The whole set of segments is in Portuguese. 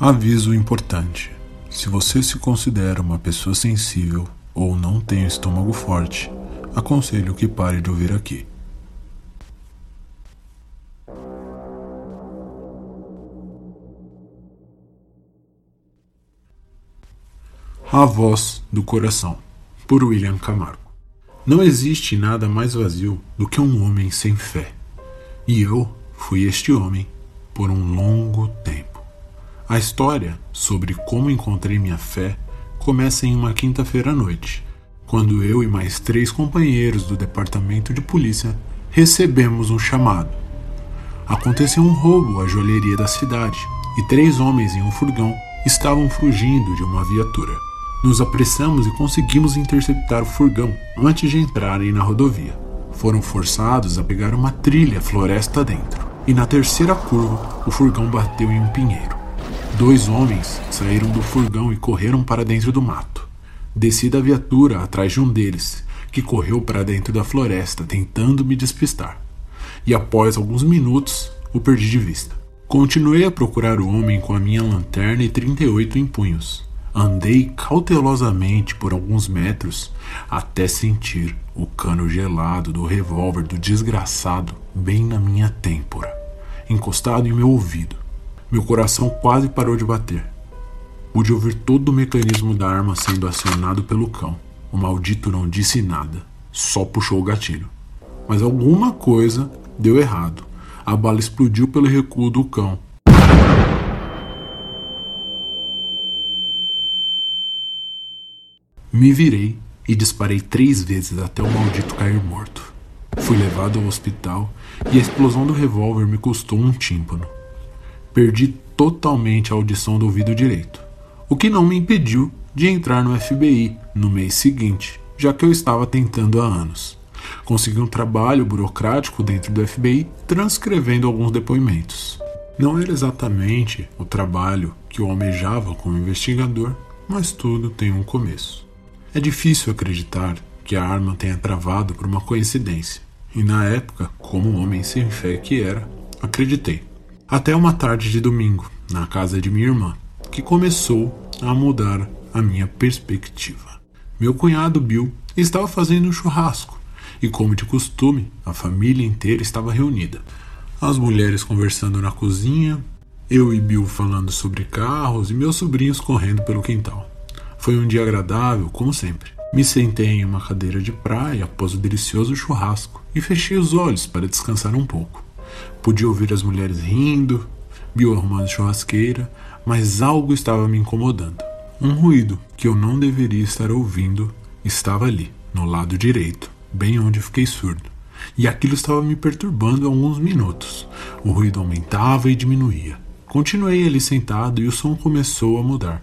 Aviso importante: se você se considera uma pessoa sensível ou não tem estômago forte, aconselho que pare de ouvir aqui. A Voz do Coração, por William Camargo. Não existe nada mais vazio do que um homem sem fé. E eu fui este homem por um longo tempo. A história sobre como encontrei minha fé começa em uma quinta-feira à noite, quando eu e mais três companheiros do departamento de polícia recebemos um chamado. Aconteceu um roubo à joalheria da cidade e três homens em um furgão estavam fugindo de uma viatura. Nos apressamos e conseguimos interceptar o furgão antes de entrarem na rodovia. Foram forçados a pegar uma trilha floresta dentro, e na terceira curva o furgão bateu em um pinheiro. Dois homens saíram do furgão e correram para dentro do mato. Desci da viatura atrás de um deles, que correu para dentro da floresta tentando me despistar. E após alguns minutos, o perdi de vista. Continuei a procurar o homem com a minha lanterna e 38 em punhos. Andei cautelosamente por alguns metros até sentir o cano gelado do revólver do desgraçado bem na minha têmpora, encostado em meu ouvido. Meu coração quase parou de bater. Pude ouvir todo o mecanismo da arma sendo acionado pelo cão. O maldito não disse nada, só puxou o gatilho. Mas alguma coisa deu errado. A bala explodiu pelo recuo do cão Me virei e disparei três vezes até o maldito cair morto. Fui levado ao hospital e a explosão do revólver me custou um tímpano. Perdi totalmente a audição do ouvido direito, o que não me impediu de entrar no FBI no mês seguinte, já que eu estava tentando há anos. Consegui um trabalho burocrático dentro do FBI, transcrevendo alguns depoimentos. Não era exatamente o trabalho que eu almejava como investigador, mas tudo tem um começo. É difícil acreditar que a arma tenha travado por uma coincidência, e na época, como um homem sem fé que era, acreditei. Até uma tarde de domingo, na casa de minha irmã, que começou a mudar a minha perspectiva. Meu cunhado Bill estava fazendo um churrasco, e como de costume, a família inteira estava reunida. As mulheres conversando na cozinha, eu e Bill falando sobre carros e meus sobrinhos correndo pelo quintal. Foi um dia agradável, como sempre. Me sentei em uma cadeira de praia após o delicioso churrasco e fechei os olhos para descansar um pouco. Podia ouvir as mulheres rindo, Bill arrumando churrasqueira, mas algo estava me incomodando. Um ruído que eu não deveria estar ouvindo estava ali, no lado direito, bem onde fiquei surdo. E aquilo estava me perturbando há alguns minutos. O ruído aumentava e diminuía. Continuei ali sentado e o som começou a mudar.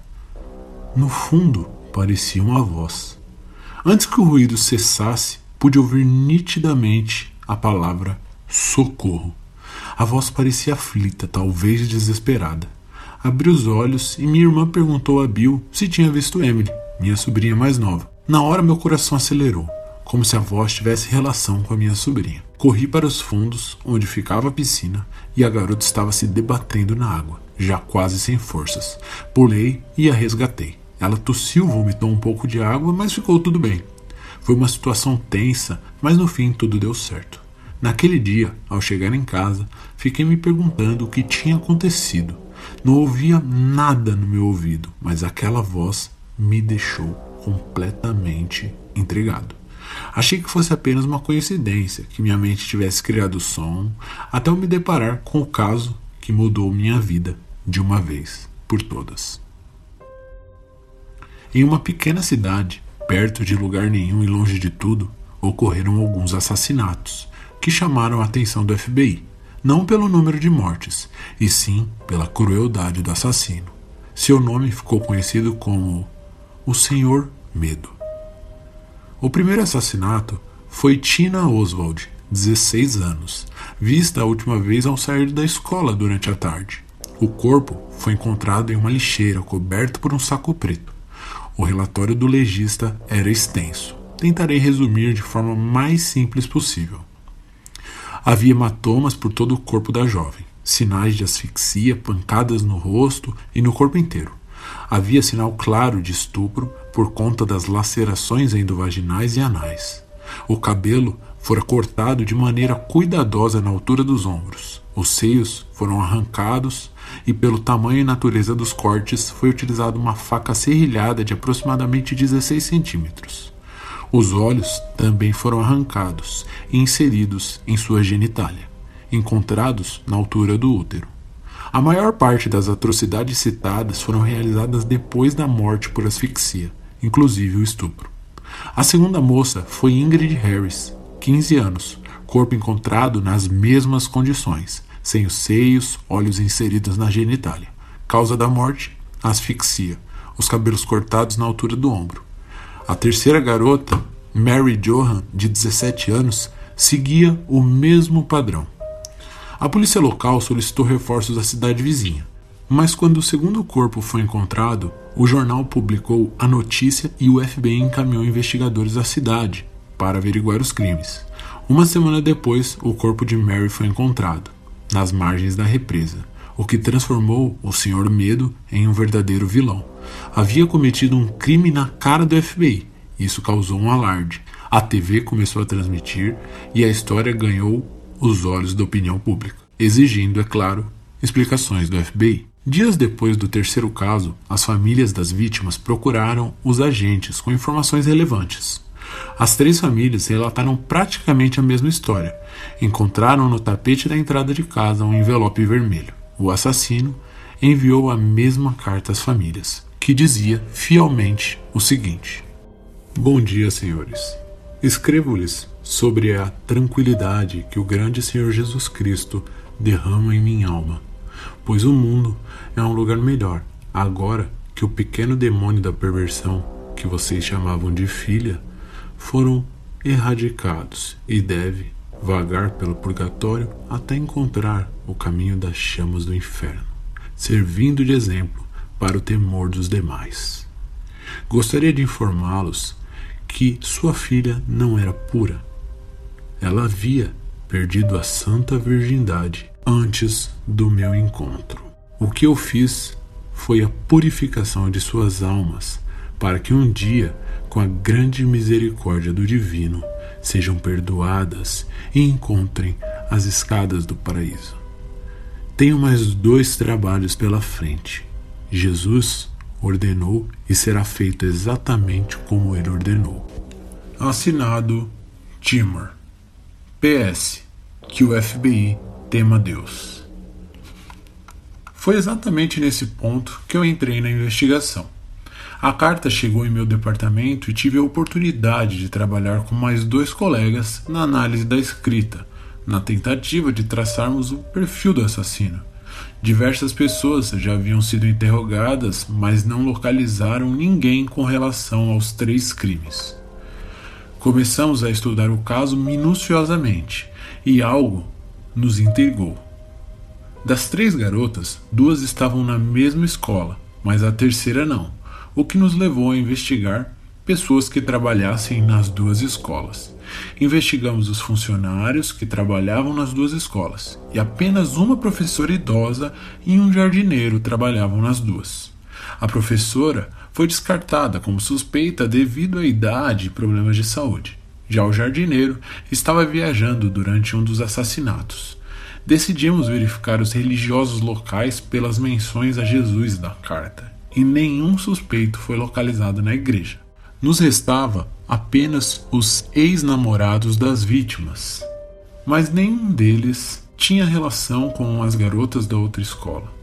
No fundo, parecia uma voz. Antes que o ruído cessasse, pude ouvir nitidamente a palavra socorro. A voz parecia aflita, talvez desesperada. Abri os olhos e minha irmã perguntou a Bill se tinha visto Emily, minha sobrinha mais nova. Na hora, meu coração acelerou, como se a voz tivesse relação com a minha sobrinha. Corri para os fundos, onde ficava a piscina, e a garota estava se debatendo na água, já quase sem forças. Pulei e a resgatei. Ela tossiu, vomitou um pouco de água, mas ficou tudo bem. Foi uma situação tensa, mas no fim tudo deu certo. Naquele dia, ao chegar em casa, fiquei me perguntando o que tinha acontecido. Não ouvia nada no meu ouvido, mas aquela voz me deixou completamente intrigado. Achei que fosse apenas uma coincidência, que minha mente tivesse criado o som, até eu me deparar com o caso que mudou minha vida de uma vez por todas. Em uma pequena cidade, perto de lugar nenhum e longe de tudo, ocorreram alguns assassinatos que chamaram a atenção do FBI, não pelo número de mortes, e sim pela crueldade do assassino. Seu nome ficou conhecido como o Senhor Medo. O primeiro assassinato foi Tina Oswald, 16 anos, vista a última vez ao sair da escola durante a tarde. O corpo foi encontrado em uma lixeira coberto por um saco preto. O relatório do legista era extenso. Tentarei resumir de forma mais simples possível. Havia hematomas por todo o corpo da jovem. sinais de asfixia, pancadas no rosto e no corpo inteiro. Havia sinal claro de estupro por conta das lacerações endovaginais e anais. O cabelo fora cortado de maneira cuidadosa na altura dos ombros. Os seios foram arrancados e, pelo tamanho e natureza dos cortes, foi utilizada uma faca serrilhada de aproximadamente 16 centímetros. Os olhos também foram arrancados e inseridos em sua genitália, encontrados na altura do útero. A maior parte das atrocidades citadas foram realizadas depois da morte por asfixia, inclusive o estupro. A segunda moça foi Ingrid Harris, 15 anos, corpo encontrado nas mesmas condições, sem os seios, olhos inseridos na genitália. Causa da morte: asfixia, os cabelos cortados na altura do ombro. A terceira garota, Mary Johan, de 17 anos, seguia o mesmo padrão. A polícia local solicitou reforços à cidade vizinha, mas quando o segundo corpo foi encontrado, o jornal publicou a notícia e o FBI encaminhou investigadores à cidade para averiguar os crimes. Uma semana depois, o corpo de Mary foi encontrado, nas margens da represa, o que transformou o Sr. Medo em um verdadeiro vilão. Havia cometido um crime na cara do FBI. Isso causou um alarde. A TV começou a transmitir e a história ganhou os olhos da opinião pública, exigindo, é claro, explicações do FBI. Dias depois do terceiro caso, as famílias das vítimas procuraram os agentes com informações relevantes. As três famílias relataram praticamente a mesma história. Encontraram no tapete da entrada de casa um envelope vermelho. O assassino enviou a mesma carta às famílias, que dizia fielmente o seguinte: Bom dia, senhores. Escrevo-lhes sobre a tranquilidade que o grande Senhor Jesus Cristo derrama em minha alma, pois o mundo é um lugar melhor agora que o pequeno demônio da perversão, que vocês chamavam de filha, foram erradicados e deve vagar pelo purgatório até encontrar o caminho das chamas do inferno, servindo de exemplo para o temor dos demais. Gostaria de informá-los que sua filha não era pura. Ela havia perdido a santa virgindade antes do meu encontro. O que eu fiz foi a purificação de suas almas, para que um dia, com a grande misericórdia do Divino, sejam perdoadas e encontrem as escadas do paraíso. Tenho mais dois trabalhos pela frente. Jesus ordenou e será feito exatamente como ele ordenou. Assinado Timor. PS. Que o FBI tema Deus. Foi exatamente nesse ponto que eu entrei na investigação. A carta chegou em meu departamento e tive a oportunidade de trabalhar com mais dois colegas na análise da escrita, na tentativa de traçarmos o perfil do assassino. Diversas pessoas já haviam sido interrogadas, mas não localizaram ninguém com relação aos três crimes. Começamos a estudar o caso minuciosamente e algo nos intrigou. Das três garotas, duas estavam na mesma escola, mas a terceira não, o que nos levou a investigar pessoas que trabalhassem nas duas escolas. Investigamos os funcionários que trabalhavam nas duas escolas, e apenas uma professora idosa e um jardineiro trabalhavam nas duas. A professora foi descartada como suspeita devido à idade e problemas de saúde. Já o jardineiro estava viajando durante um dos assassinatos. Decidimos verificar os religiosos locais pelas menções a Jesus da carta, e nenhum suspeito foi localizado na igreja. Nos restava apenas os ex-namorados das vítimas, mas nenhum deles tinha relação com as garotas da outra escola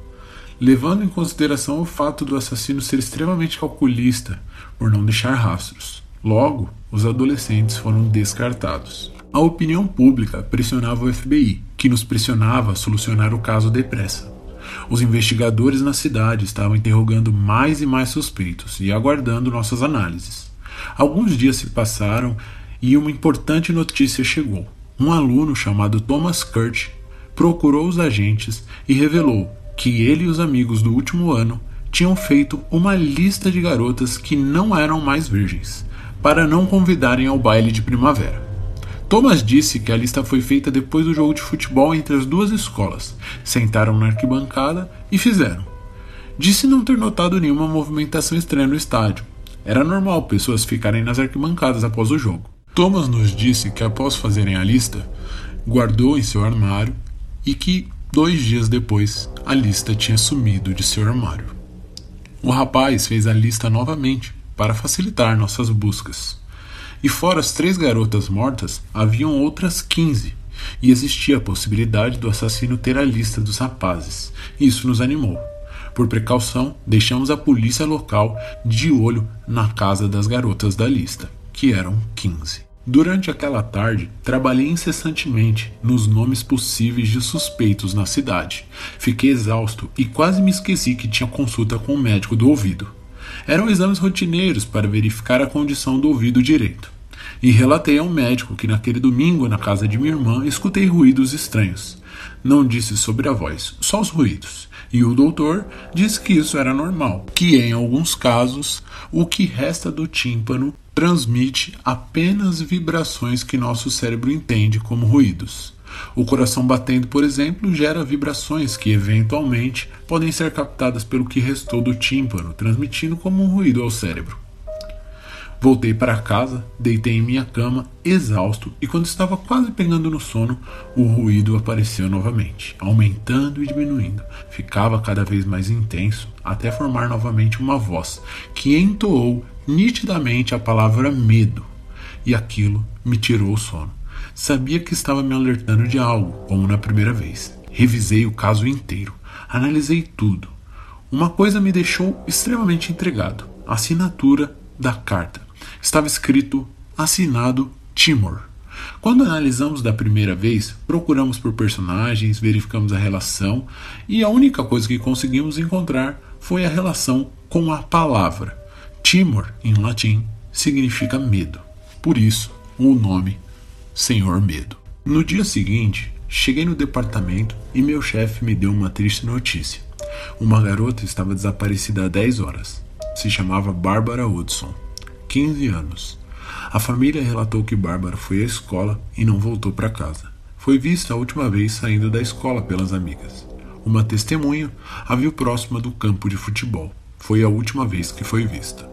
levando em consideração o fato do assassino ser extremamente calculista por não deixar rastros. Logo, os adolescentes foram descartados. A opinião pública pressionava o FBI, que nos pressionava a solucionar o caso depressa. Os investigadores na cidade estavam interrogando mais e mais suspeitos e aguardando nossas análises. Alguns dias se passaram e uma importante notícia chegou. Um aluno chamado Thomas Kurt procurou os agentes e revelou que ele e os amigos do último ano tinham feito uma lista de garotas que não eram mais virgens, para não convidarem ao baile de primavera. Thomas disse que a lista foi feita depois do jogo de futebol entre as duas escolas. Sentaram na arquibancada e fizeram. Disse não ter notado nenhuma movimentação estranha no estádio. Era normal pessoas ficarem nas arquibancadas após o jogo. Thomas nos disse que após fazerem a lista, guardou em seu armário e que dois dias depois a lista tinha sumido de seu armário. O rapaz fez a lista novamente para facilitar nossas buscas. E fora as três garotas mortas, haviam outras quinze, e existia a possibilidade do assassino ter a lista dos rapazes. Isso nos animou. Por precaução, deixamos a polícia local de olho na casa das garotas da lista, que eram 15. Durante aquela tarde, trabalhei incessantemente nos nomes possíveis de suspeitos na cidade. Fiquei exausto e quase me esqueci que tinha consulta com o médico do ouvido. Eram exames rotineiros para verificar a condição do ouvido direito. E relatei ao médico que naquele domingo, na casa de minha irmã, escutei ruídos estranhos. Não disse sobre a voz, só os ruídos e o doutor disse que isso era normal, que em alguns casos o que resta do tímpano transmite apenas vibrações que nosso cérebro entende como ruídos. O coração batendo, por exemplo, gera vibrações que eventualmente podem ser captadas pelo que restou do tímpano, transmitindo como um ruído ao cérebro. Voltei para casa, deitei em minha cama, exausto, e quando estava quase pegando no sono, o ruído apareceu novamente, aumentando e diminuindo. Ficava cada vez mais intenso, até formar novamente uma voz que entoou nitidamente a palavra medo, e aquilo me tirou o sono. Sabia que estava me alertando de algo, como na primeira vez. Revisei o caso inteiro, analisei tudo. Uma coisa me deixou extremamente intrigado: a assinatura da carta estava escrito assinado Timor. Quando analisamos da primeira vez, procuramos por personagens, verificamos a relação e a única coisa que conseguimos encontrar foi a relação com a palavra. Timor, em latim, significa medo. Por isso, o nome Senhor Medo. No dia seguinte, cheguei no departamento e meu chefe me deu uma triste notícia. Uma garota estava desaparecida há 10 horas. Se chamava Bárbara Hudson. 15 anos. A família relatou que Bárbara foi à escola e não voltou para casa. Foi vista a última vez saindo da escola pelas amigas. Uma testemunha a viu próxima do campo de futebol. Foi a última vez que foi vista.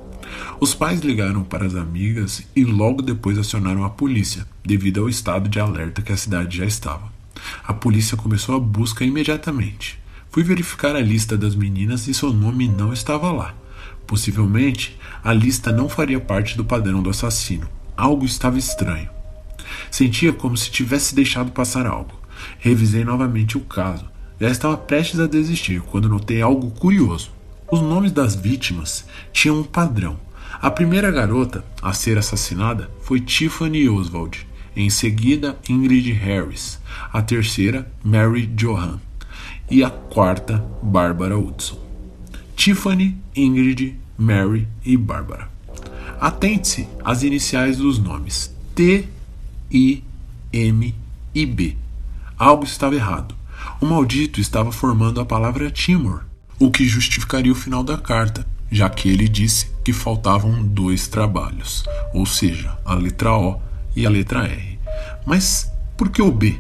Os pais ligaram para as amigas e logo depois acionaram a polícia, devido ao estado de alerta que a cidade já estava. A polícia começou a busca imediatamente. Fui verificar a lista das meninas e seu nome não estava lá. Possivelmente, a lista não faria parte do padrão do assassino. Algo estava estranho. Sentia como se tivesse deixado passar algo. Revisei novamente o caso. Já estava prestes a desistir quando notei algo curioso. Os nomes das vítimas tinham um padrão. A primeira garota a ser assassinada foi Tiffany Oswald, em seguida Ingrid Harris, a terceira Mary Johan e a quarta Barbara Hudson. Tiffany, Ingrid, Mary e Barbara. Atente-se às iniciais dos nomes T, I, M e B. Algo estava errado. O maldito estava formando a palavra Timor, o que justificaria o final da carta, já que ele disse que faltavam dois trabalhos, ou seja, a letra O e a letra R. Mas por que o B?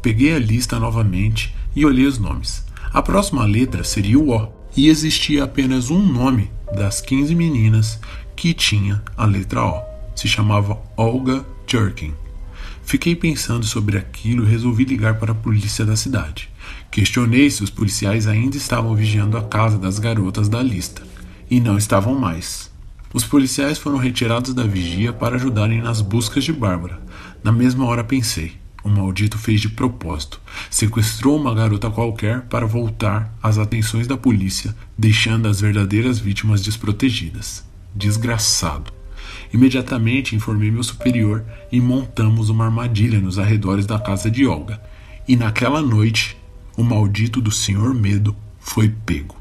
Peguei a lista novamente e olhei os nomes. A próxima letra seria o O, e existia apenas um nome das 15 meninas que tinha a letra O. Se chamava Olga Jerkin. Fiquei pensando sobre aquilo e resolvi ligar para a polícia da cidade. Questionei se os policiais ainda estavam vigiando a casa das garotas da lista. E não estavam mais. Os policiais foram retirados da vigia para ajudarem nas buscas de Bárbara. Na mesma hora pensei: o maldito fez de propósito. Sequestrou uma garota qualquer para voltar às atenções da polícia, deixando as verdadeiras vítimas desprotegidas. Desgraçado. Imediatamente informei meu superior e montamos uma armadilha nos arredores da casa de Olga. E naquela noite, o maldito do Senhor Medo foi pego.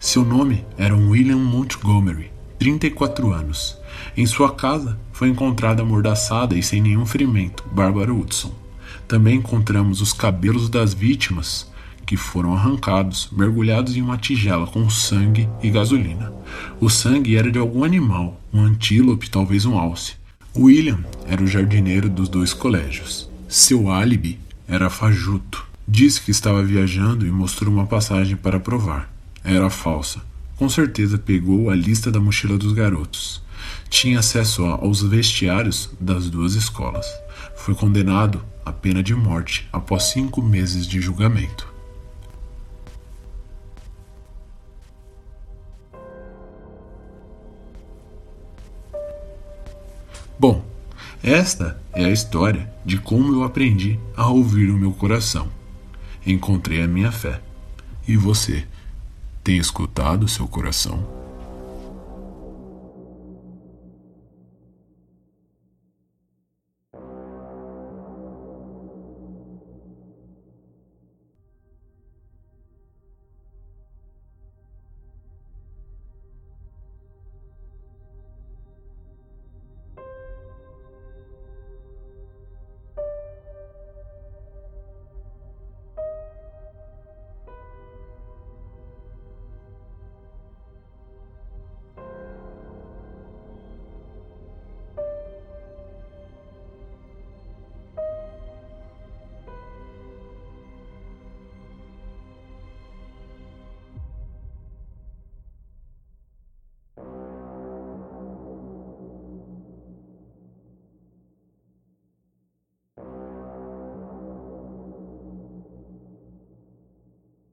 Seu nome era William Montgomery, 34 anos. Em sua casa foi encontrada amordaçada e sem nenhum ferimento Barbara Hudson. Também encontramos os cabelos das vítimas que foram arrancados, mergulhados em uma tigela com sangue e gasolina. O sangue era de algum animal, um antílope, talvez um alce. William era o jardineiro dos dois colégios. Seu álibi era fajuto. Disse que estava viajando e mostrou uma passagem para provar. Era falsa. Com certeza pegou a lista da mochila dos garotos. Tinha acesso aos vestiários das duas escolas. Foi condenado à pena de morte após cinco meses de julgamento. Bom, esta é a história de como eu aprendi a ouvir o meu coração. Encontrei a minha fé. E você, tem escutado o seu coração?